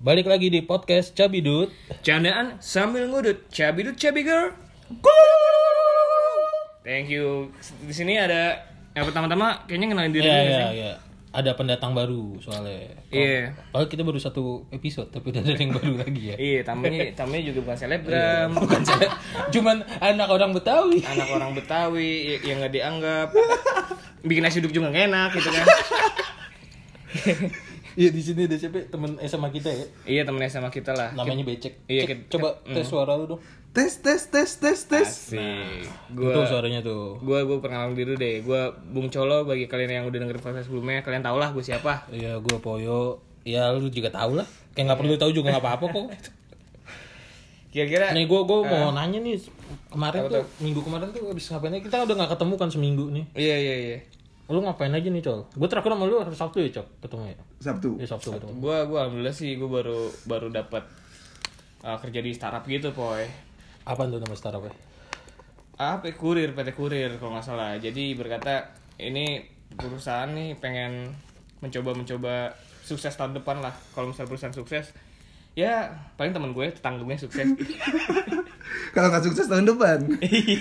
Balik lagi di podcast Cabidut. Candaan sambil ngudut, cabidut cabi girl. Thank you. Di sini ada yang pertama-tama kayaknya kenalin diri Iya, dulu iya, sih. iya. Ada pendatang baru soalnya. Iya. Padahal kita baru satu episode, tapi udah ada yang baru lagi ya. Iya, tamunya tamunya juga bukan selebgram, Bukan saya, cuman anak orang Betawi. anak orang Betawi yang nggak dianggap. Bikin nasi uduk juga nggak enak gitu kan. Iya di sini ada siapa? Temen SMA kita ya. iya temennya sama kita lah. Namanya Becek. Iya, kita- coba tes suara lu dong. Tes tes tes tes tes. Asik. Itu Gua suaranya tuh. gua gua perkenalan diri deh. Gua Bung Colo bagi kalian yang udah dengerin podcast sebelumnya, kalian tau lah gue siapa. Iya, gua Poyo. Ya lu juga tahu lah. Kayak nggak perlu tahu juga nggak apa-apa kok. Kira-kira Nih gua gua mau nanya nih kemarin Apa tuh minggu kemarin tuh habis ngapain? Kita udah nggak ketemu kan seminggu nih. Iya iya iya. Lu ngapain aja nih, Col? Gue terakhir sama lu hari Sabtu ya, Cok, ketemu ya. Sabtu. Ya Sabtu ketemu. Gua gua alhamdulillah sih gua baru baru dapat uh, kerja di startup gitu, poy. Apaan tuh nama startup ya? Apa kurir PT kurir kalau nggak salah. Jadi berkata ini perusahaan nih pengen mencoba mencoba sukses tahun depan lah. Kalau misalnya perusahaan sukses ya paling teman gue tetangga gue sukses Kalau nggak sukses tahun depan,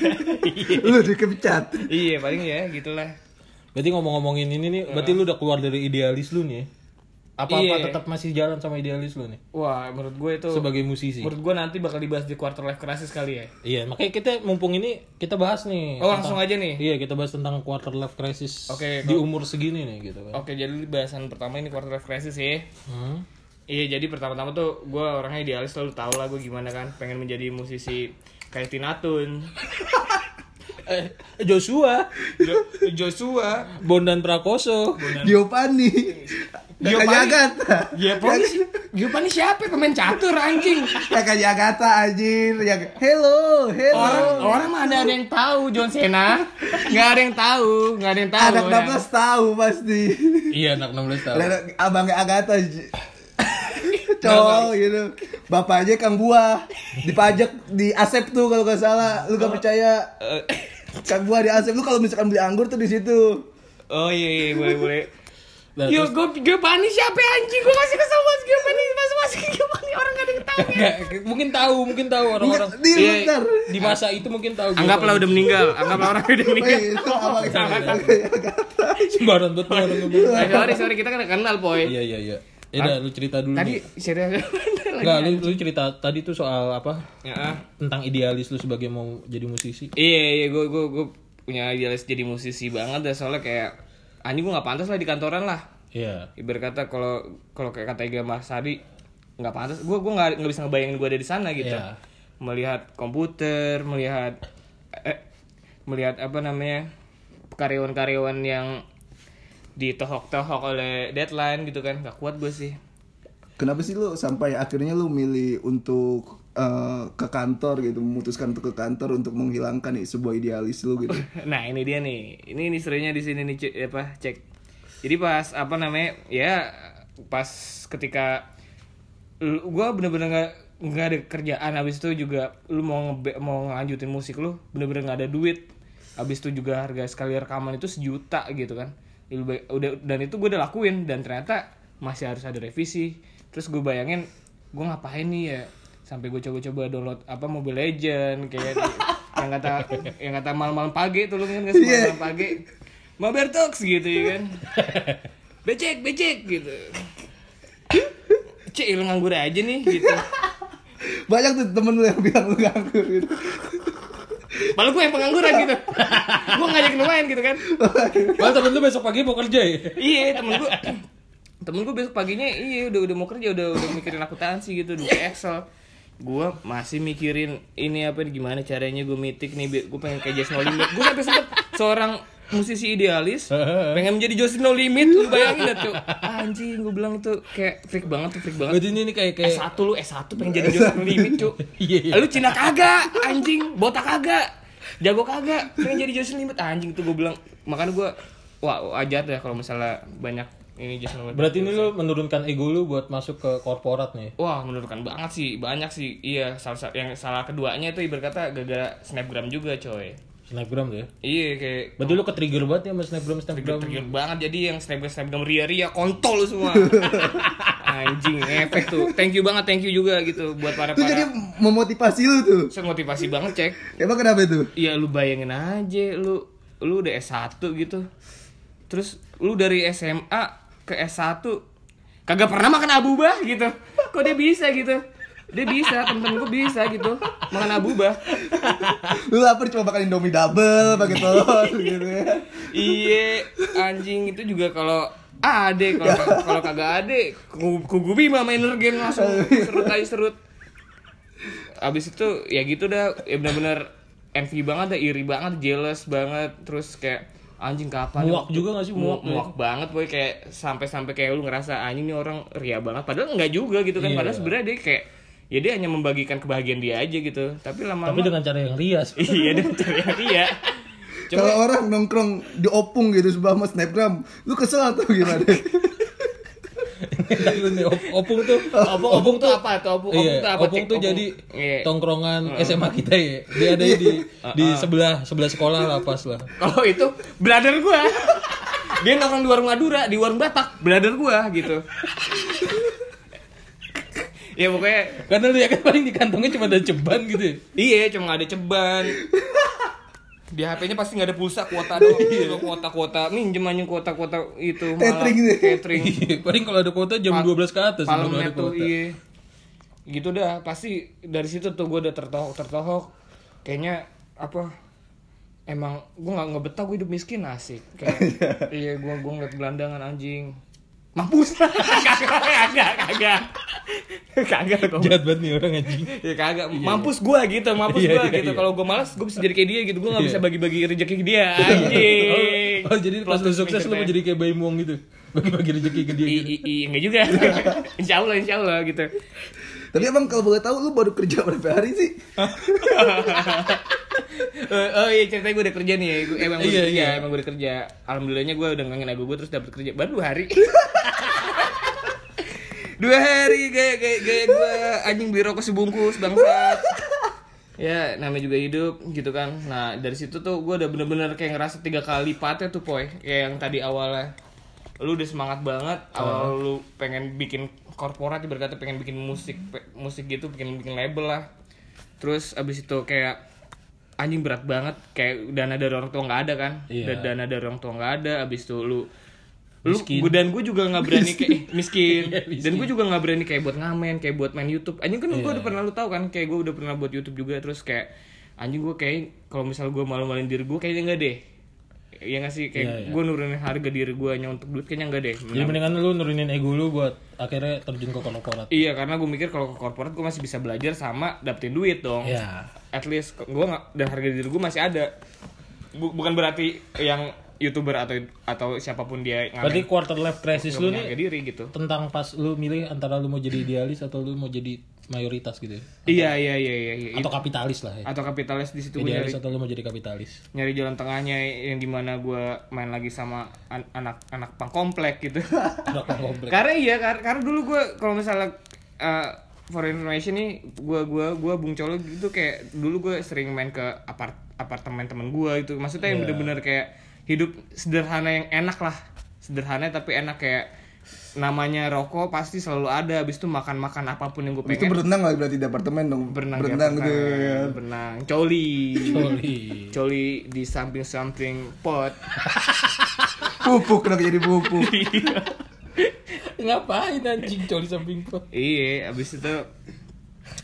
lu dikepecat. iya paling ya gitulah Berarti ngomong-ngomongin ini nih, berarti lu udah keluar dari idealis lu nih ya? Apa-apa Iya. tetap masih jalan sama idealis lu nih? wah menurut gue itu Sebagai musisi. menurut gue nanti bakal dibahas di quarter life crisis kali ya Iya, makanya kita mumpung ini kita bahas nih. oh langsung aja nih Iya, kita bahas tentang quarter life crisis Oke, di umur segini nih gitu kan. oke jadi bahasan pertama ini quarter life crisis ya Hmm. Iya jadi pertama-tama tuh gue orangnya idealis selalu tau lah gue gimana kan pengen menjadi musisi kayak Tina Tun, Eh, Joshua, Jo- Joshua, Bondan Prakoso. Giovanni. Kakaknya Agatha. Giovanni, Giovanni siapa pemain catur anjing? Kakaknya Agatha anjir. Yang hello, hello. Orang orang mah ada ada yang tahu John Cena, nggak ada yang tahu, nggak ada yang tahu. Anak ya. 16 tahu pasti. iya, anak 16 tahun. Lihat Abangnya Agatha. Cowok gitu. Bapaknya Kang Buah. Dipajak di Asep tuh kalau nggak salah. Lu gak percaya? Kang Buah di Asep lu kalau misalkan beli anggur tuh di situ. Oh iya iya boleh boleh. Nah, Yo, terus- gue Giovanni siapa ya, anjing? Gue masih kesel banget Giovanni masuk masuk Giovanni orang gak ada yang tahu. Nggak, mungkin tahu, mungkin tahu orang-orang. Di bentar. Di masa itu mungkin tahu. Anggaplah udah meninggal, anggaplah orang udah Oh, meninggal. itu Agatha. sembarangan betul orang ngomong. Eh, sorry sorry kita kan kenal poy. Iya, iya, iya. Ya udah lu cerita dulu. Tadi serius Enggak, lu, lu cerita tadi tuh soal apa? Ya, ah. Tentang idealis lu sebagai mau jadi musisi. Iya iya gue gue gue punya idealis jadi musisi banget dah soalnya kayak anjing gue nggak pantas lah di kantoran lah. Iya. Ibarat kata kalau kalau kayak kata Iga Mas Sadi nggak pantas. Gue gue nggak nggak bisa ngebayangin gue ada di sana gitu. Iya. Melihat komputer, melihat eh, melihat apa namanya karyawan-karyawan yang ditohok-tohok oleh deadline gitu kan. Gak kuat gue sih. Kenapa sih lu sampai akhirnya lu milih untuk eh, ke kantor gitu, memutuskan untuk ke kantor untuk menghilangkan nih sebuah idealis lu gitu. nah ini dia nih. Ini ini serunya di sini nih apa cek. Jadi pas apa namanya ya pas ketika gua bener-bener nggak nggak ada kerjaan. Habis itu juga lu mau ngebe, mau ngelanjutin musik lu bener-bener nggak ada duit. Habis itu juga harga sekali rekaman itu sejuta gitu kan Lebih baik- udah dan itu gue udah lakuin dan ternyata masih harus ada revisi. Terus gue bayangin gue ngapain nih ya sampai gue coba-coba download apa Mobile Legend kayak yang kata yang kata malam-malam pagi tuh lu kan nggak sih malam pagi? Mobile Talks gitu ya kan? Becek becek gitu. Cek lu nganggur aja nih gitu. Banyak tuh temen lu yang bilang lu nganggur gitu. Malah gue yang pengangguran gitu. Gue ngajakin lumayan gitu kan. Wah, temen lu besok pagi mau kerja ya? Iya temen gue Temen gue besok paginya iya udah udah mau kerja udah udah mikirin akuntansi gitu udah Excel. Gue masih mikirin ini apa nih, gimana caranya gue mitik nih gue pengen kayak No Limit. Gue sampai sempet seorang musisi idealis pengen menjadi Just No Limit lu bayangin dah tuh. Anjing gue bilang tuh kayak freak banget tuh freak banget. Berarti ini, kayak kayak S1 lu S1 pengen jadi Just No Limit cu. Iya, iya. Lu Cina kagak anjing botak kagak jago kagak pengen jadi Just No Limit. Anjing tuh gue bilang. Makanya gue wah wajar deh kalau misalnya banyak ini Just No Limit. Berarti ini lu menurunkan ego lu buat masuk ke korporat nih. Wah menurutkan banget sih. Banyak sih. Iya salah sa- yang salah keduanya itu ibarat kata gara-gara snapgram juga coy Snapgram tuh ya. iya kayak Berarti lu ke-trigger banget ya sama Snapgram Snapgram. trigger banget jadi yang snapgram snapgram ria ria kontol semua anjing efek tuh thank you banget thank you juga gitu buat para Itu jadi memotivasi lu tuh. saya motivasi banget cek Emang kenapa itu? Iya lu bayangin aja lu lu udah S1 gitu. Terus lu dari SMA ke S1 kagak pernah makan abubah gitu. Kok dia bisa gitu? Dia bisa, temen-temen gue bisa gitu. Makan abubah. Lu lapar cuma makan Indomie double pakai telur gitu ya. Iya, anjing itu juga kalau ade kalau kalau kagak ade ku ku bima main energen langsung serut aja serut. Abis itu ya gitu dah ya benar-benar envy banget dah, iri banget, jealous banget, terus kayak anjing kapan Muak juga gak sih? muak Muak ya? muak banget boy kayak sampai sampai kayak lu ngerasa anjing nih orang ria banget padahal enggak juga gitu kan Iya. padahal sebenarnya dia kayak ya dia hanya membagikan kebahagiaan dia aja gitu tapi lama-lama Tapi dengan cara yang rias. iya dengan cara yang Kalau Cuma orang nongkrong di opung gitu sebelah sama snapgram, lu kesel atau gimana? Op- opung tuh opung, opung tuh apa tuh? Opung, opung iya, tuh apa? opung tuh opung. jadi Iya. tongkrongan SMA kita ya. Dia ada di di sebelah sebelah sekolah lah pas lah. Kalau itu brother gua. Dia nongkrong di warung Madura, di warung Batak, brother gua gitu. Ya pokoknya Karena lu ya kan paling di kantongnya cuma ada ceban gitu. ya. iya cuma ada ceban. Di HP-nya pasti nggak ada pulsa kuota doang. Gitu, kuota-kuota minjem aja kuota-kuota itu malah Catering gitu. catering. Iya, paling kalau ada kuota jam 12 ke atas baru ada kuota. iya. Gitu dah, pasti dari situ tuh gue udah tertohok tertohok. Kayaknya apa? Emang gue nggak nggak betah gue hidup miskin asik. Kayak iya gue gue ngeliat gelandangan anjing. Mampus. kagak kagak kagak. Kagak kok. Jahat banget nih orang anjing. Ya kagak, mampus gua gitu, mampus Iya, gua iya, gitu. iya. Kalau gua malas, gua bisa jadi kayak dia gitu. Gua nggak Iya. bisa bagi-bagi rezeki ke dia. Anjing. Oh, jadi pas lu sukses lu mau jadi kayak Baim Wong gitu. Bagi-bagi rezeki ke dia gitu. i, i, enggak juga. insya Allah, insya Allah gitu. Tapi emang kalau boleh tahu lu baru kerja berapa hari sih? Eh, oh iya ceritanya gue udah kerja nih. Emang gue Iya, udah kerja iya. emang gue udah kerja. Alhamdulillahnya gue udah ngangin lagu gue terus dapet kerja. Baru dua hari. Dua hari kayak kayak kayak gue anjing beli rokok sebungkus bangsat. Ya namanya juga hidup gitu kan. Nah dari situ tuh gue udah bener-bener kayak ngerasa tiga kali lipatnya tuh poy. Kayak yang tadi awalnya lu udah semangat banget awal lu pengen bikin korporat berkata pengen bikin musik pe- musik gitu bikin bikin label lah terus abis itu kayak anjing berat banget kayak dana dari orang tua nggak ada kan. Da- dana dari orang tua nggak ada abis itu lu lu Miskin. gua- dan gue juga nggak berani kayak miskin. Iya, miskin. dan gue juga nggak berani kayak buat ngamen kayak buat main YouTube anjing kan gue Iya. udah pernah lu tahu kan kayak gue udah pernah buat YouTube juga terus kayak anjing gue kayak kalau misal gue malu-maluin diri gue kayaknya enggak deh ya nggak sih kayak Iya, iya. gue nurunin harga diri gue hanya untuk duit kayaknya enggak deh Jadi mendingan lu nurunin ego lu buat akhirnya terjun ke korporat. Iya karena gue mikir kalau ke korporat gue masih bisa belajar sama dapetin duit dong. Iya. At least gue nggak dan harga diri gue masih ada. Bu- bukan berarti yang youtuber atau atau siapa pun dia ngamen Berarti quarter life crisis lu nih diri gitu. tentang pas lu milih antara lu mau jadi idealis atau lu mau jadi mayoritas gitu ya. Iya iya iya iya. iya. Atau kapitalis lah ya. atau kapitalis di situ gue nyari Idealis atau lu mau jadi kapitalis. nyari jalan tengahnya yang di mana gue main lagi sama an- anak anak pang komplek gitu. Berapa komplek? karena iya kar- karena dulu gue kalau misalnya uh, for information nih gue gua gua bung colo gitu kayak dulu gue sering main ke apart apartemen temen gue itu maksudnya yang Iya. bener-bener kayak hidup sederhana yang enak lah sederhana tapi enak kayak namanya rokok pasti selalu ada habis itu makan makan apa pun yang gue Itu pengen berenang lah berarti di apartemen dong. berenang di berenang gitu. ya. berenang coli Coli. coli di samping samping pot Pupuk kenapa jadi pupuk? Ngapain anjing coli samping pot? iya habis itu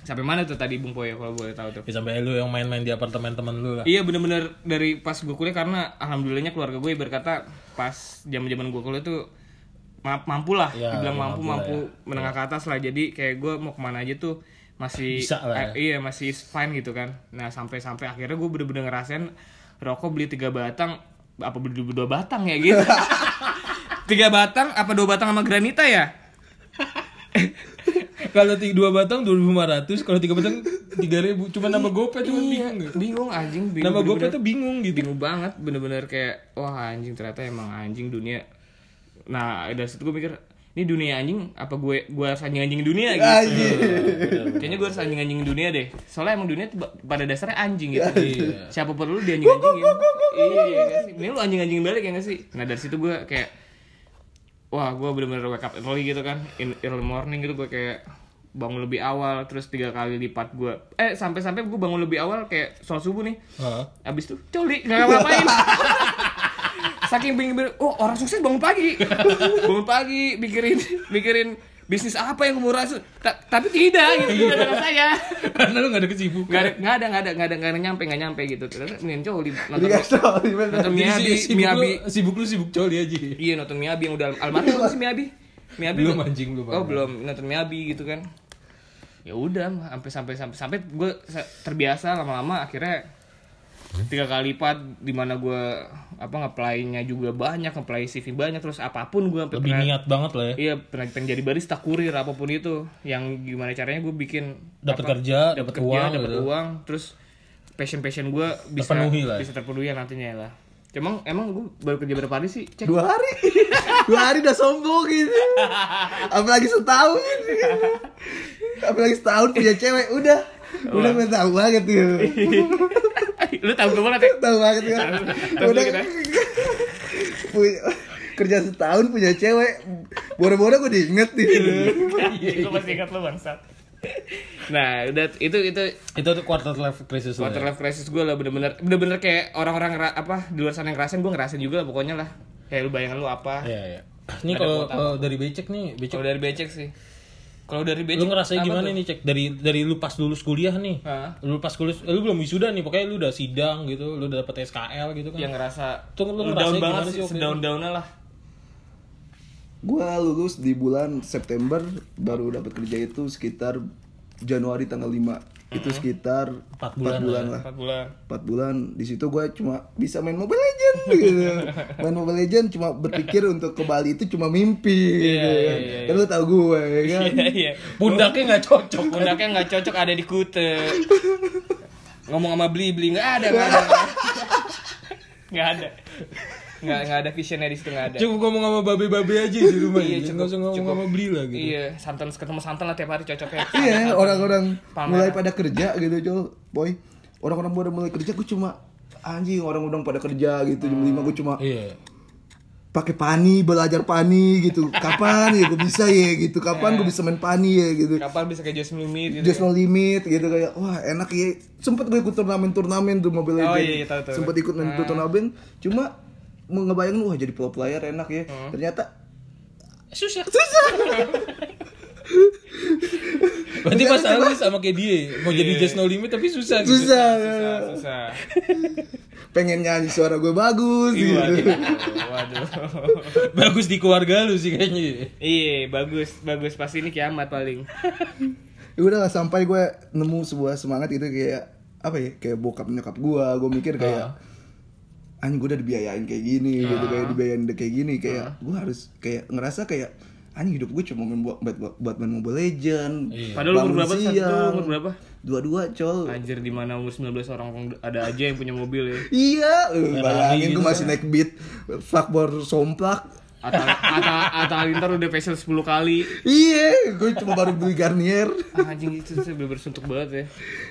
sampai mana tuh tadi bung Poyo kalau boleh tahu tuh Ya, sampai lu yang main-main di apartemen temen lu lah. Iya bener-bener dari pas gue kuliah karena alhamdulillahnya keluarga gue berkata pas zaman zaman gue kuliah tuh mampu lah, Ya, dibilang ya, mampu mampu mampu menengah ke atas lah. Jadi kayak gue mau ke mana aja tuh masih Bisa lah ya. eh, iya masih fine gitu kan. Nah sampai sampai akhirnya gue bener-bener ngerasain rokok beli tiga batang apa beli dua batang ya gitu. tiga batang apa dua batang sama granita ya? Kalau tiga dua batang 2500, kalau tiga batang 3000 cuma nama GoPay cuma bingung. Iya, bingung anjing bingung. Nama bener-bener. tuh bingung gitu. bingung banget bener-bener kayak wah anjing ternyata emang anjing dunia nah dari situ gue mikir ini dunia anjing apa gue gue harus anjing anjing dunia gitu? Anjing. kayaknya gue harus anjing anjing dunia deh. Soalnya emang dunia tuh pada dasarnya anjing gitu. Iya. siapa perlu dia anjing anjingin iya ini lu anjing anjing balik ya nggak sih? Nah dari situ gue kayak wah gue bener-bener wake up early gitu kan. In early morning gitu gue kayak bangun lebih awal terus tiga kali lipat gue eh sampai-sampai gue bangun lebih awal kayak sholat subuh nih. Hah? Abis itu coli nggak ngapain Saking bingung oh orang sukses bangun pagi. Bangun pagi mikirin mikirin bisnis apa yang rasu Ta- tapi tidak gitu. Dengan saya Karena lu gak ada kesibukan. nggak ada nggak ada nggak ada nggak ada nggak ada nyampe nggak nyampe gitu. Ternyata mending coli nonton Iya, nonton Jadi Miyabi si- sibuk Miyabi lu, sibuk lu sibuk coli aja. iya nonton Miyabi yang udah almarhum kan si Miyabi Miyabi Belum, anjing, belum. oh belum nonton Miyabi gitu kan. Ya udah sampai sampai sampai sampai gue terbiasa lama-lama akhirnya tiga kali lipat di mana gue apa ngeplay-nya juga banyak ngeplay CV banyak terus apa pun gue Lebih pernah- niat banget lah ya. iya pernah pengen jadi barista kurir apa pun itu yang gimana caranya gue bikin Dapat apa, kerja, dapat uang dapat gitu. uang terus passion passion gue bisa Terpenuhi lah ya. bisa terpenuhi nantinya lah emang emang gue baru kerja berapa hari sih cek Dua hari. Dua hari udah sombong gitu. Apalagi setahun. Apalagi setahun punya cewek udah. Udah tahu banget gitu. lu tahu gue banget ya Tahu banget kan. Tahu Udah kita. punya kerja setahun punya cewek. Boro-boro gue diinget gitu. gue masih ingat lu bangsat nah udah itu itu Itu tuh quarter life crisis quarter ya? life crisis gue lah bener-bener bener-bener kayak orang-orang apa di luar sana yang ngerasain gue ngerasain juga lah pokoknya lah kayak lu bayangan lu apa Iya, iya. Ini kalau dari becek nih, becek kalau dari becek sih kalau dari becek lu ngerasain apa gimana tuh? nih cek? Dari dari lu pas lulus kuliah nih. Hah? lu pas kuliah lu belum wisuda nih pokoknya lu udah sidang gitu lu udah dapet SKL gitu kan. Yang ngerasa Tuh, lu lu down gimana banget sih down downnya lah. Gue lulus di bulan September baru dapat kerja itu sekitar Januari tanggal 5 itu sekitar Empat bulan bulan lah. lah. empat bulan. Empat bulan. Di situ gue cuma bisa main Mobile Legend gitu. Main Mobile Legend cuma berpikir untuk ke Bali itu cuma mimpi gitu Iya, kan. iya, iya, kan lu tau gue ya kan? Iya iya. Pundaknya nggak cocok. Pundaknya nggak cocok ada di kute. Ngomong sama beli beli nggak ada nggak ada. Nggak ada nggak nggak ada visionnya di situ nggak ada. Cukup ngomong sama babe-babe aja di rumah Iya, ya cukup- usah ngomong cukup. sama beli lah gitu. Iya santan ketemu santan lah tiap hari cocoknya. Iya orang-orang mulai pada kerja gitu Jol boy orang-orang pada mulai kerja gue cuma anjing orang udah pada kerja gitu jam lima gue cuma iya. pakai pani belajar pani gitu. Kapan ya gue bisa ya gitu. Kapan gue bisa main pani ya gitu. Kapan bisa kayak Just Limit gitu Just no limit gitu kayak wah enak ya. Sempet gue ikut turnamen turnamen tuh Mobile Oh, Legends. iya, iya, tahu, tahu. sempet ikut main turnamen. Cuma ngebayangin wah jadi pro player enak ya. Ternyata susah. Berarti masalah lu sama kayak dia mau jadi just no limit tapi susah gitu. susah. Susah susah. Pengen nyanyi suara gue bagus gitu. waduh waduh. Bagus di keluarga lu sih kayaknya. Iya bagus bagus. Pasti ini kiamat paling. Ya udah lah sampai gue nemu sebuah semangat gitu kayak apa ya kayak bokap nyokap gue. Gue mikir kayak anjing gue udah dibiayain kayak gini gitu kayak dibiayain udah kayak gini kayak gue harus kayak ngerasa kayak anjing hidup gue cuma main buat buat, buat main Mobile Legend padahal umur berapa itu siang. umur berapa? Dua-dua col. Anjir di mana umur 19 orang ada aja yang punya mobil ya. Iya, lu bayangin gitu. gue masih naik beat fuckboard somplak. Atta Atta Halilintar udah facial 10 kali. Iya, gue cuma baru beli Garnier. Ah, anjing itu sih bener suntuk banget ya.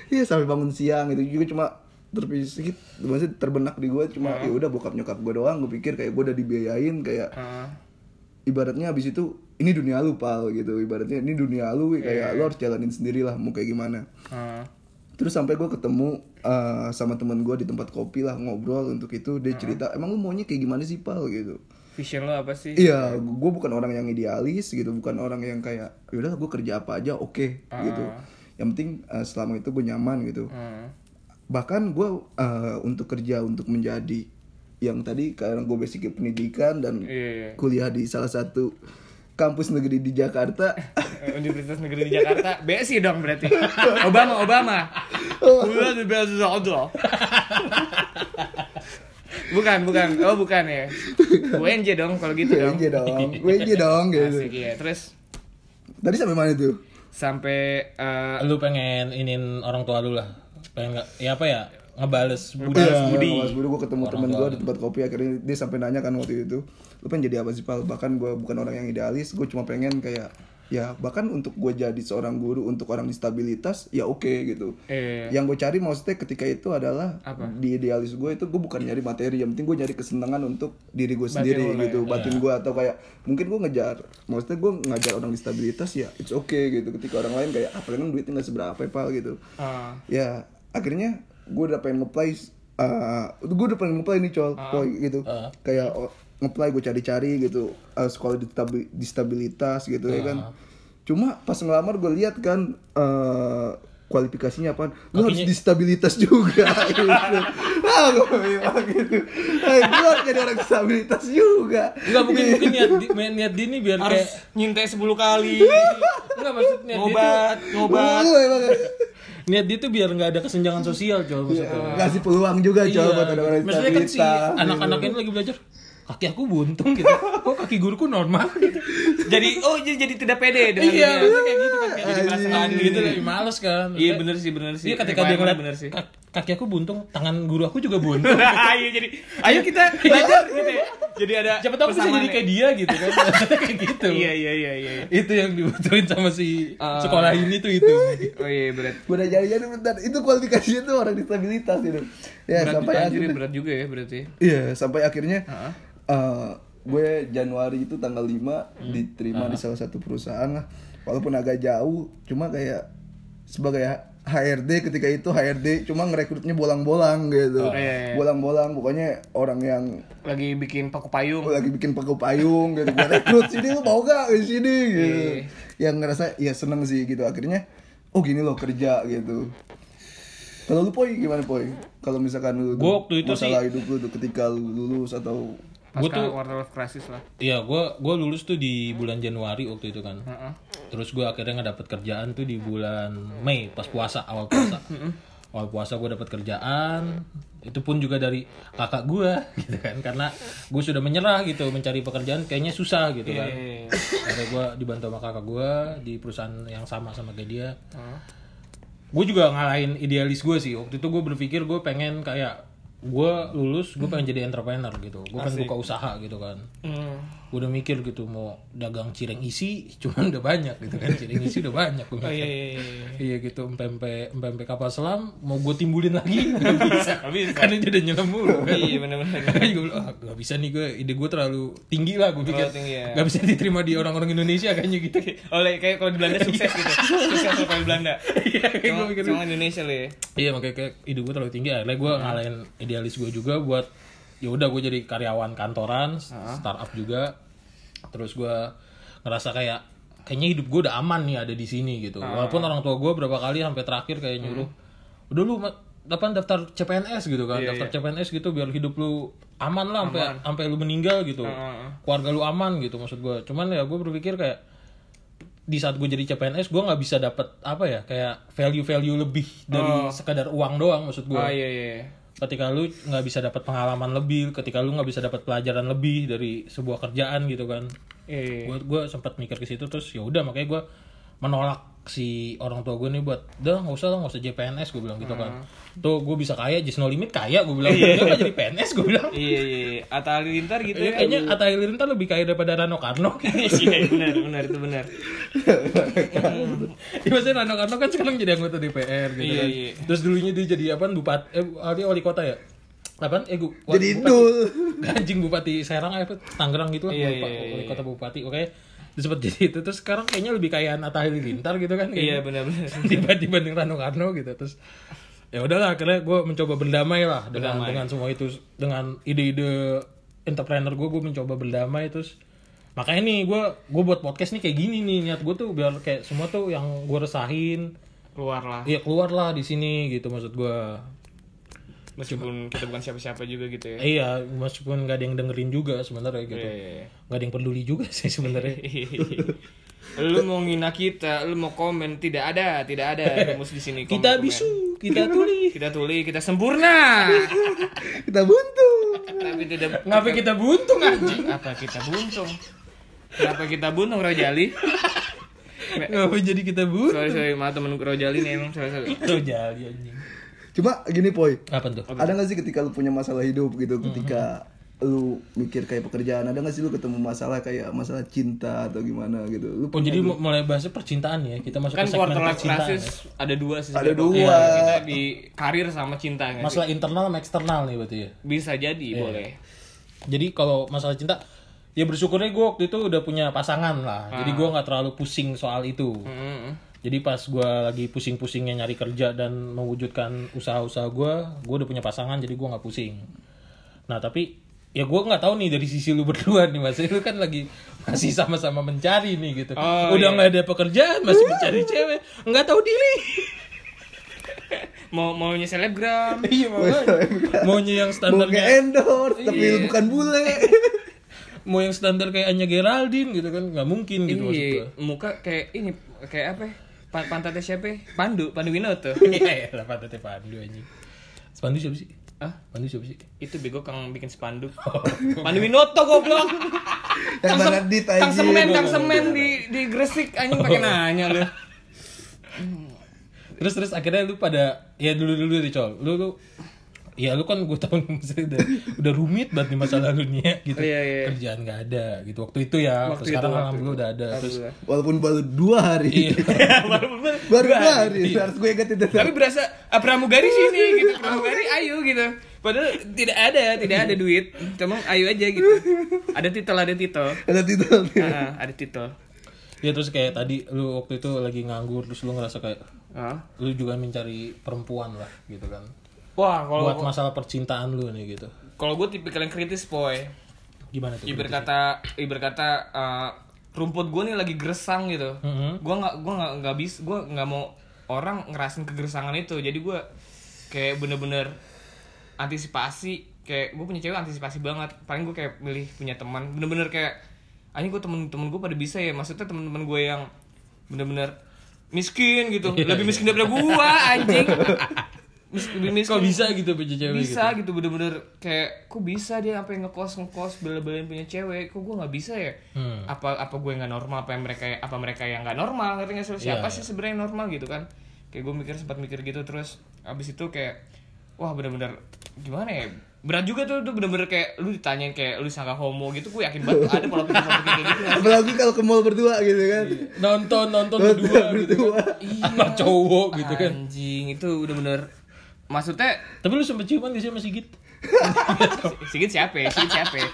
Iya, sampai bangun siang itu juga cuma terpisah maksudnya terbenak di gue cuma ya udah bokap nyokap gue doang gue pikir kayak gue udah dibiayain kayak Ah, ibaratnya habis itu ini dunia lu pal gitu. Ibaratnya ini dunia lu kayak lu harus jalanin sendiri lah mau kayak gimana. Ah. terus sampai gue ketemu eh, sama teman gue di tempat kopi lah ngobrol untuk itu dia cerita emang lu maunya kayak gimana sih pal? Gitu. Vision lo apa sih? Iya, gue bukan orang yang idealis gitu, bukan orang yang kayak yaudah gue kerja apa aja oke gitu. Yang penting eh, selama itu gue nyaman gitu. Ah. Bahkan gue eh, untuk kerja untuk menjadi yang tadi karena gue basic pendidikan dan iya iya kuliah di salah satu kampus negeri di Jakarta. Eh, Universitas Negeri di Jakarta. BSI dong berarti. Obama Obama. Kuliah di BSI Bukan bukan. Oh bukan ya. UNJ dong kalau gitu dong. WJ dong, WJ dong gitu. Asik ya Terus? Tadi sampai mana tuh? sampai eh, lu pengen inin orang tua lu lah pengen nggak ya apa ya ngebales budi Iya, Budi. Mas Budi. Gue ketemu temen gue di tempat kopi akhirnya dia sampai nanya kan waktu itu lu pengen jadi apa sih pal? Bahkan gue bukan orang yang idealis gue cuma pengen kayak ya bahkan untuk gue jadi seorang guru untuk orang disabilitas ya oke gitu. Eh. yang gue cari maksudnya ketika itu adalah di idealis gue itu gue bukan nyari materi yang penting gue nyari kesenangan untuk diri gue sendiri ya. gitu. batin gue atau kayak mungkin gue ngejar maksudnya gue ngajar orang disabilitas ya it's okay gitu. Ketika orang lain kayak apa kan duitnya nggak seberapa ya, pal gitu. Ah. ya akhirnya gue udah pengen ngeplay uh, gue udah pengen ngeplay nih col Poi, gitu. Kayak oh, ngeplay gue cari-cari gitu. Uh, sekolah distabi- disabilitas gitu ya kan. Cuma pas ngelamar gue lihat kan uh, kualifikasinya apa lu harus disabilitas juga gitu. Ah gue bilang gitu. Eh, gue harus jadi orang disabilitas juga. Enggak mungkin mungkin niat di, niat di ini biar Harus kayak nyintai 10 kali. enggak maksud niat dia tuh ngobat, ngobat. Niat dia tuh biar nggak ada kesenjangan sosial coba maksudnya. ngasih peluang juga col Iya, buat orang maksudnya kan si disabilitas anak-anak ini lagi belajar kaki aku buntung gitu kok kaki guruku normal gitu Jadi oh jadi, jadi tidak pede dengan iya dia. maksudnya kayak gitu kan kayak Jadi merasa adil gitu lebih males kan Iya bener sih bener sih. Iya ketika dia ngeliat bener sih. "Kak- kaki aku buntung, tangan guru aku juga buntung. Ayo jadi ayo kita belajar gitu ya. Jadi ada Siapa tahu bisa jadi ya. kayak dia gitu kan. Kayak gitu. Iya iya iya iya. Itu yang dibutuhin sama si Ah. sekolah ini tuh itu. Oh iya berat. udah jadi jadi bentar itu kualifikasinya tuh orang disabilitas itu ya Berat sampai anjir, akhirnya berat juga ya berarti. iya sampai akhirnya Heeh. eh, gue Januari itu tanggal 5 diterima di salah satu perusahaan lah walaupun agak jauh cuma kayak sebagai HRD ketika itu HRD cuma ngerekrutnya bolang-bolang gitu. Oh, iya, iya. bolang-bolang pokoknya orang yang Lagi bikin paku payung. lagi bikin paku payung gitu. Gue rekrut sini lu mau gak di sini gitu. Iya. yang ngerasa ya seneng sih gitu. Akhirnya oh gini loh kerja gitu. Kalau lu poi gimana poi? Kalau misalkan lu Gua waktu itu masalah hidup lu tuh ketika lu lulus atau Gua Pasca tuh- quarter life crisis lah. Iya, gua gua lulus tuh di bulan Januari waktu itu kan. Heeh. Terus gua akhirnya ngedapet kerjaan tuh di bulan Mei pas puasa, awal puasa. awal puasa gua dapet kerjaan. Itu pun juga dari kakak gua gitu kan karena gue sudah menyerah gitu mencari pekerjaan kayaknya susah gitu kan. Iya. Akhirnya gue dibantu sama kakak gue di perusahaan yang sama sama kayak dia. Heeh. Gue juga ngalahin idealis gue sih. Waktu itu gue berpikir gue pengen kayak gue lulus gue pengen jadi entrepreneur gitu. Gue pengen buka usaha gitu kan. Hmm. Gue udah mikir gitu mau dagang cireng isi, cuman udah banyak gitu kan. Cireng isi udah banyak gue Oh mikir. iya iya iya. Iya gitu, empempe empempe kapal selam mau gue timbulin lagi nggak bisa, Nggak bisa. karena dia udah nyelam mulu. Kan. Iya benar-benar. Makanya gue bilang, ah, gak bisa nih gue, ide gue terlalu tinggi lah gue pikir. tinggi, ya. Gak bisa diterima di orang-orang Indonesia kayaknya gitu. Oleh kayak kalau di Belanda sukses gitu. Sukses kalau di Belanda. Iya, gue Cuma, cuma Indonesia lah ya. Iya makanya kayak ide gue terlalu tinggi. Akhirnya gue ngalahin idealis gue juga buat ya udah gue jadi karyawan kantoran, startup juga. Terus gue ngerasa kayak kayaknya hidup gue udah aman nih ada di sini gitu. Walaupun orang tua gue berapa kali sampai terakhir kayak nyuruh, udah lu ma- apa daftar CPNS gitu kan, daftar CPNS gitu biar hidup lu aman lah sampai sampai lu meninggal gitu. Keluarga lu aman gitu maksud gue. Cuman ya gue berpikir kayak di saat gue jadi CPNS gue nggak bisa dapat apa ya kayak value value lebih dari sekadar uang doang maksud gue Oh iya iya. Ketika lu nggak bisa dapat pengalaman lebih ketika lu nggak bisa dapat pelajaran lebih dari sebuah kerjaan gitu kan Iya. gue gue sempat mikir ke situ terus ya udah makanya gue menolak si orang tua gue nih buat dah nggak usah lah nggak usah jadi PNS gue bilang gitu kan tuh gue bisa kaya just no limit kaya gue bilang dia nggak jadi PNS gue bilang Iya iya. iya. Atta Halilintar gitu Ya, ya. kayaknya Atta Halilintar lebih kaya daripada Rano Karno Iya benar benar itu benar. Ya maksudnya Rano Karno kan sekarang jadi anggota DPR gitu Iya, kan. iya. Terus dulunya dia jadi apa? Bupati eh wali, wali kota ya? Apaan? Eh, gua, Jadi bupati- Indul. Anjing bupati Serang apa? Tangerang gitu lah. Iya, lupa. iya, iya, Wali kota bupati. Oke. Terus sempat jadi itu terus sekarang kayaknya lebih kaya Atta Halilintar gitu kan. Iya kayaknya. benar benar. Dibanding Rano Karno gitu. Terus ya udahlah akhirnya gue mencoba berdamai lah dengan Berdamai. dengan semua itu dengan ide-ide entrepreneur gue gue mencoba berdamai terus makanya nih gue gue buat podcast nih kayak gini nih niat gue tuh biar kayak semua tuh yang gue resahin Keluar lah. Iya keluar lah di sini gitu maksud gua. Meskipun kita bukan siapa-siapa juga gitu ya. Iya, meskipun nggak ada yang dengerin juga sebenarnya gitu. Iya, iya, iya. Nggak ada yang peduli juga sih sebenarnya. lu mau ngina kita, lu mau komen, tidak ada, tidak ada rumus di sini. komen- kita komen. bisu, kita tuli. kita tuli, kita sempurna. Kita buntu. Tapi tidak Ngapa kita buntung anjing? apa kita buntung? Kenapa kita buntung Rojali? Ngapa jadi kita buntung? Sorry sorry, maaf temen Rojali nih emang sorry jadi anjing. Cuma gini Poy, Apa tuh? ada gak sih ketika lu punya masalah hidup gitu, ketika lu mikir kayak pekerjaan, ada gak sih lu ketemu masalah kayak masalah cinta atau gimana gitu? Lu Oh jadi mu- mulai bahasnya percintaan ya kita masuk kan ke segmen quarter life percintaan ya. ada dua sih Ada dua. Kita di karir sama cinta nggak sih? masalah internal sama eksternal nih berarti ya bisa jadi Iya. boleh jadi kalau masalah cinta ya bersyukurnya gue waktu itu udah punya pasangan lah jadi gue nggak terlalu pusing soal itu Mm. Jadi pas gue lagi pusing-pusingnya nyari kerja dan mewujudkan usaha-usaha gue gue udah punya pasangan jadi gue nggak pusing nah tapi ya gue nggak tahu nih dari sisi lu berdua nih mas lu kan lagi masih sama-sama mencari nih gitu Oh, udah iya. nggak ada pekerjaan masih mencari cewek nggak tahu diri mau maunya selebgram iya makanya. maunya yang mau standarnya nge-endorse tapi Iya. bukan bule. mau yang standar kayak Anya Geraldine gitu kan nggak mungkin gitu maksud iya gue muka kayak ini kayak apa ya? Pa- pantatnya siapa ya? Pandu Pandu Winoto Iya, lah pantatnya Pandu anjing. Pandu siapa sih? ah Pandu siapa sih? itu bego kang bikin spanduk Pandu Winoto goblok Yang Kang, sem- kang semen kang semen di di Gresik anjing pakai nanya lu Terus terus akhirnya lu pada ya dulu dulu deh col. Lu lu ya lu kan gue tahu maksudnya udah, udah rumit banget nih masa lalunya ya, gitu. Iya, iya. Kerjaan nggak ada gitu waktu itu ya. Waktu Terus sekarang itu, waktu alhamdulillah itu. udah ada. Terus. Walaupun baru dua hari. iya. baru dua hari. Harus gue ingat itu. tapi berasa ah, pramugari sini gitu pramugari ayo gitu padahal tidak ada tidak ada duit cuma ayo aja gitu ada titel ada titel Ada titel. Ah, ada titel ya terus kayak tadi lu waktu itu lagi nganggur terus lu ngerasa kayak Ah. lu juga mencari perempuan lah gitu kan. Wah kalau Buat masalah percintaan lu nih gitu. kalau gue tipikal yang kritis boy Gimana tuh? ibarat kata ibarat kata uh, rumput gue nih lagi gersang gitu Mhm. gue nggak gue nggak nggak bis gue nggak mau orang ngerasin kegersangan itu jadi gue kayak bener-bener antisipasi kayak gue punya cewek antisipasi banget paling gue kayak milih punya teman bener-bener kayak anjing gue temen-temen gue pada bisa ya maksudnya temen-temen gue yang bener-bener miskin gitu Iya, lebih iya. miskin daripada gue anjing lebih miskin Kok bisa gitu punya cewek bisa gitu? gitu, bener-bener kayak kok bisa dia sampai ngekos ngekos bela-belain punya cewek kok gue nggak bisa ya Hmm. apa apa gue nggak normal apa yang mereka apa mereka yang nggak normal ngerti nggak sih siapa Iya, sih sebenarnya yang normal gitu kan kayak gue mikir sempat mikir gitu terus abis itu kayak wah bener-bener gimana ya berat juga tuh tuh bener-bener kayak lu ditanyain kayak lu sangka homo gitu gue yakin banget ada pola pikir pola pikir kayak gitu kan Apalagi kalau ke mall berdua gitu kan. Nonton nonton Nonton berdua gitu. berdua. Sama cowok gitu kan. anjing itu udah bener maksudnya Tapi lu sempet ciuman gak sih sama Sigit? Sigit siapa ya? Sigit siapa ya?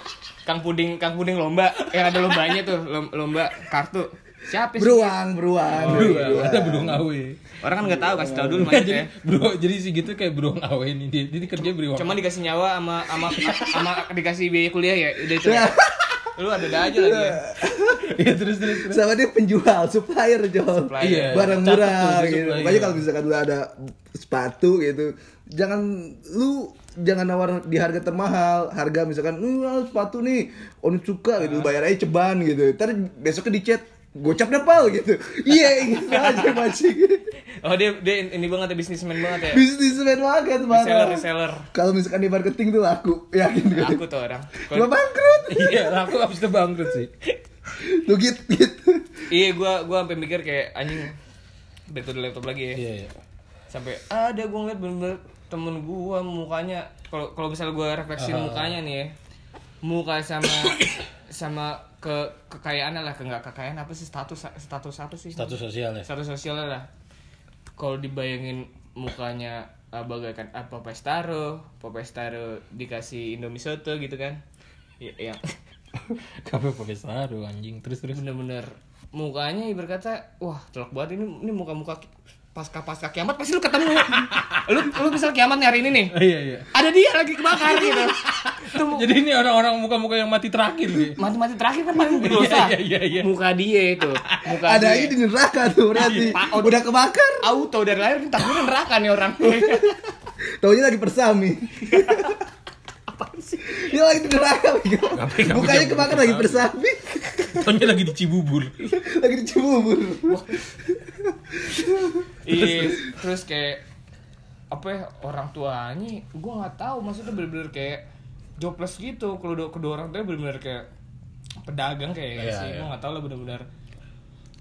Kang Puding, Kang Puding lomba yang ada lombanya tuh, lom- lomba kartu. Siapa sih? Beruang, beruang. Bro, ada beruang awe. Orang kan nggak tahu, kasih tahu dulu jadi, maksudnya. bro, jadi Sigit tuh kayak beruang awe nih dia. Dia kerja beruang. Cuma dikasih nyawa sama sama sama dikasih biaya kuliah ya, udah itu. Lu ada-ada aja lagi ya. Iya terus terus terus. Sama dia penjual, supplier. Supplier. Iya. Barang murah gitu. supplier. Makanya kalau misalkan lu ada sepatu gitu, jangan lu jangan nawar di harga termahal. Harga misalkan, "Uh, sepatu nih, Onu suka gitu, lu bayar aja ceban gitu." Ntar besoknya di chat gocap deh pal gitu iya gitu aja mancing Oh dia dia ini banget ya bisnismen banget ya. bisnismen banget Reseller marah reseller. kalau misalkan di marketing tuh laku yakin gue Aku tuh orang. cuma bangkrut Iya, aku abis itu bangkrut sih. lu gitu gitu Iya, gua gua sampai mikir kayak anjing back to the laptop lagi ya. Iya, iya. sampai ada gue ngeliat bener-bener temen gue mukanya kalau kalau misalnya gue refleksi Ah. mukanya nih ya muka sama sama ke kekayaannya lah ke nggak kekayaan apa sih status status apa sih Status sosial ya. status sosialnya lah kalau dibayangin mukanya uh, bagaikan apa Pestaro Popestaro dikasih Indomie soto gitu kan ya, yang Kafe saru anjing. Terus terus. bener-bener mukanya berkata wah telok banget ini ini muka-muka pasca pasca kiamat pasti lu ketemu lu lu misal kiamat nih hari ini nih. Iya, iya. ada dia lagi kebakar gitu. Jadi ini orang-orang muka-muka yang mati terakhir nih. mati-mati terakhir kan paling berdosa Iya, iya, iya. muka dia itu. Muka ada dia. di neraka tuh berarti. Pak, udah kebakar. Auto dari lahir takutnya neraka nih orang. Taunya lagi persami dia lagi di neraka mukanya kebakar lagi persami Taunya lagi di Cibubur. lagi di Cibubur iya. terus kayak apa ya orang tuanya gue nggak tahu maksudnya bener-bener kayak jobless gitu. Kalau kedua, kedua orang tuanya bener-bener kayak pedagang kayak Iya, sih. iya. gue nggak tahu lah bener-bener.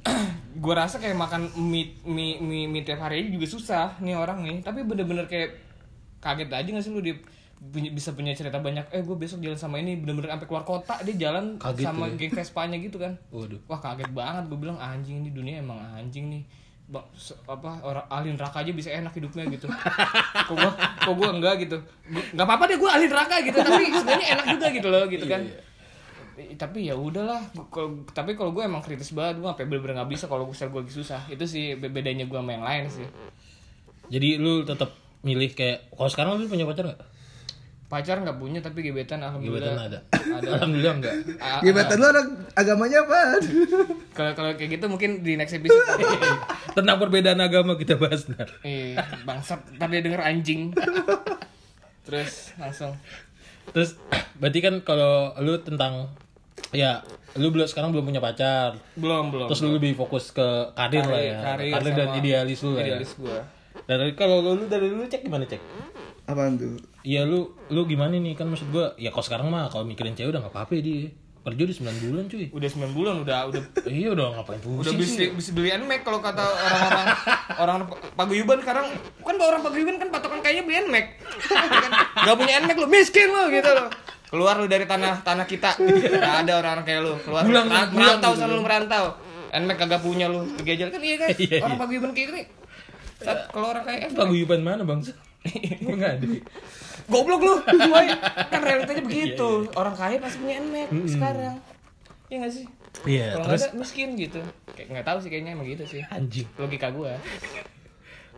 Gue rasa kayak makan mie mie mie, mie tiap hari juga susah nih orang nih. Tapi bener-bener kayak kaget aja gak sih lu dia bisa punya cerita banyak eh gue besok jalan sama ini. Bener-bener sampai keluar kota dia jalan Kaget sama ya? geng Vespanya gitu kan. Waduh. wah kaget banget gue bilang anjing ini dunia emang anjing nih apa orang ahli neraka aja bisa enak hidupnya gitu. Kok gua kok gua enggak gitu? Nggak apa-apa deh gua ahli neraka gitu tapi sebenarnya enak juga gitu loh gitu kan. Eh, tapi ya udahlah kalau tapi kalau gue emang kritis banget gue sampai bener-bener nggak bisa kalau gue gue lagi susah. Itu sih be- bedanya gue sama yang lain sih. Jadi lu tetap milih kayak kalau sekarang lu punya pacar nggak? Pacar nggak punya tapi gebetan alhamdulillah Gebetan ada. ada Alhamdulillah enggak. A- Gebetan lu anak agamanya apa? kalau kalau kayak gitu mungkin di next episode Tentang perbedaan agama kita bahas ntar. eh bangsat dia denger anjing terus langsung Terus berarti kan kalau lu tentang ya lu belum sekarang belum punya pacar. belum belum Terus lu lebih fokus ke karir, lah ya. karir Karir, dan idealis lu lah ya. idealis gue Dari kalau lu dari lu cek gimana cek? Apaan tuh? Iya lu lu gimana nih? Kan maksud gua ya kalau sekarang mah kalau mikirin cewek udah nggak apa-apa dia. Kerja di 9 bulan cuy. udah 9 bulan udah udah. Iya udah ngapain udah pusing bisa sih. bisa beli NMAX kalau kata orang-orang orang paguyuban sekarang. Kan orang paguyuban kan patokan kayaknya beli NMAX kan nggak punya NMAX lu miskin lu gitu loh. Keluar lu dari tanah tanah kita. Nggak ada orang-orang kayak lu. Keluar Mer- pulang merantau sana lu merantau NMAX kagak punya lu kegejel kan iya kan? Iya, iya. orang paguyuban kayak gini saat kalau orang kayak Paguyuban mana bang? Gua nggak ada. goblok lu boy kan realitanya begitu orang kaya pasti punya NMAX sekarang Iya gak sih? Iya, Kalau nggak terus ada miskin gitu. Kayak nggak tahu sih kayaknya emang gitu sih. anjing. Logika gua.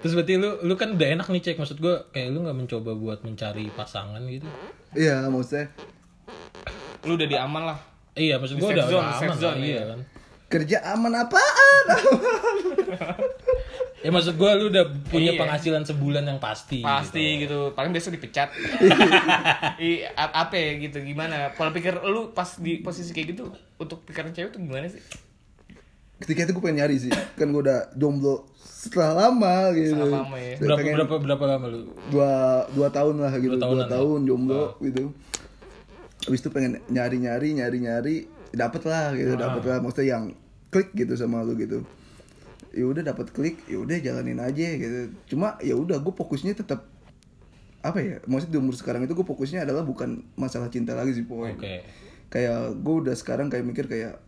Terus berarti lu lu kan udah enak nih cek maksud gua kayak lu nggak mencoba buat mencari pasangan gitu. Iya, maksudnya Lu udah di aman lah. Iya, maksud Di gua safe udah, zone, udah aman zone, lah, iya iya. kan. kerja aman apaan? Ya maksud gua lu udah punya Iya. penghasilan sebulan yang pasti. Pasti gitu. Paling besok dipecat. I, apa ya gitu gimana? Pola pikir lu pas di posisi kayak gitu untuk pikiran cewek tuh gimana sih? Ketika itu gue pengen nyari sih, kan gue udah jomblo setelah lama gitu. Setelah lama ya. Saya Berapa pengen berapa berapa lama lu? dua dua tahun lah gitu, Dua dua, ya? tahun jomblo gitu. Habis itu pengen nyari nyari nyari nyari, dapet lah gitu, dapet lah. Maksudnya yang klik gitu sama lu gitu. Ya udah dapet klik, ya udah jalanin aja gitu. Cuma ya udah gue fokusnya tetap apa ya? Maksudnya di umur sekarang itu gue fokusnya adalah bukan masalah cinta lagi sih poin. Oke. Kayak gue udah sekarang kayak mikir kayak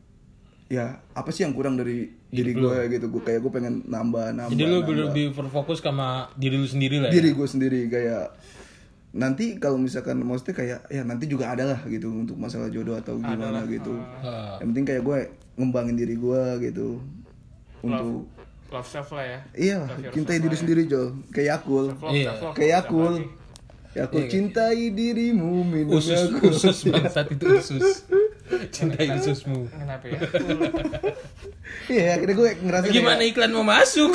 ya apa sih yang kurang dari diri gue gitu gue kayak gue pengen nambah nambah Jadi lu nambah lebih berfokus sama diri lu sendiri lah ya. diri gue sendiri kayak nanti kalau misalkan maksudnya kayak ya nanti juga ada lah gitu untuk masalah jodoh atau gimana gitu Ah. yang penting kayak gue ngembangin diri gue gitu untuk Love self lah ya. iya cintai diri sendiri Jol kayak Yakul Love, Iya. kayak Yakul Yakul cintai dirimu minum Usus Yakult. usus bangsat itu usus. Cintai ususmu. Kenapa ya? iya akhirnya gue ngerasa Gimana kayak, iklan mau masuk?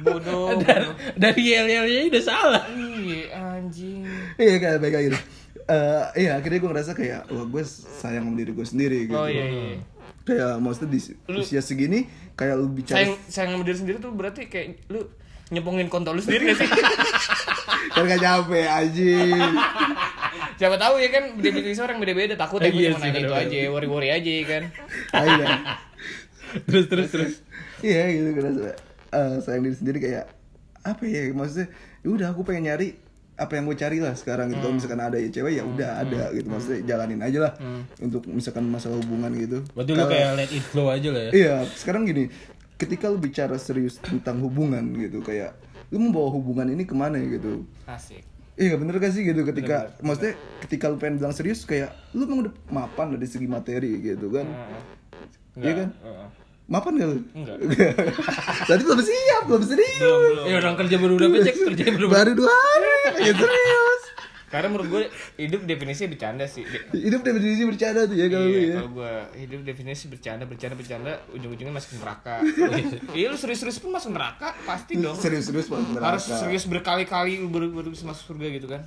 Bodoh. dari dari yel-yelnya udah salah. Iya anjing. iya kayak baik kayak gitu Eh, iya akhirnya gue ngerasa kayak wah gue sayang sama diri gue sendiri gitu Oh iya iya. Kayak maksudnya di usia segini kayak lu bicara sayang sayang sama diri sendiri tuh berarti kayak lu nyepongin kontol lu sendiri gak sih? kan gak capek anjing Siapa tahu ya kan definisi orang beda-beda takut ya gue Iya nanya itu aja worry-worry aja kan Ayo dah. Terus terus terus. iya gitu ngerasa eh, sayang diri sendiri kayak apa ya maksudnya ya udah aku pengen nyari apa yang gue cari lah sekarang gitu. Kalau misalkan ada ya cewek ya udah ada gitu. Maksudnya jalanin aja lah untuk misalkan masalah hubungan gitu. Berarti lu kayak let it flow aja lah ya. Iya, sekarang gini, ketika lu bicara serius tentang hubungan gitu, kayak lu mau bawa hubungan ini ke mana gitu? asik. Iya bener gak sih gitu ketika maksudnya ketika lu pengen bilang serius kayak lu emang udah mapan dari segi materi gitu kan? Iya kan? Mapan gak lu? Enggak. Tadi belum siap, belum serius. belum belum Ya orang kerja baru udah cek kerja baru. Baru dua hari, pengen serius. karena menurut gue hidup definisinya bercanda sih De- Hidup definisi bercanda tuh ya kalau Iya, ya. kalau gue hidup definisi bercanda, bercanda, bercanda, ujung-ujungnya masuk neraka. iya, lu serius-serius pun masuk neraka, pasti dong. Serius-serius banget Harus serius berkali-kali lu baru, baru bisa masuk surga gitu kan.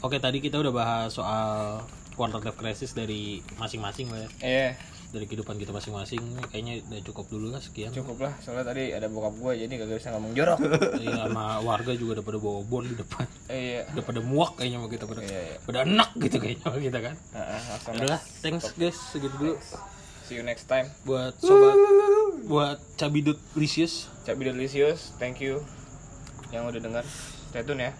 Oke tadi kita udah bahas soal quarter life crisis dari masing-masing lah ya. Iya, Dari kehidupan kita masing-masing. Kayaknya udah cukup dulu lah sekian. cukup lah. Soalnya tadi ada bokap gue, jadi gak bisa ngomong jorok. Iya sama warga juga udah pada bawa bon di depan. iya. Udah pada muak kayaknya sama kita pada. Iya, iya. Pada enak gitu kayaknya sama kita kan. Langsung Udah lah, thanks guys segitu dulu See you next time. buat sobat buat cabidut licious. Cabi Delicious, thank you yang udah dengar. Stay tune ya.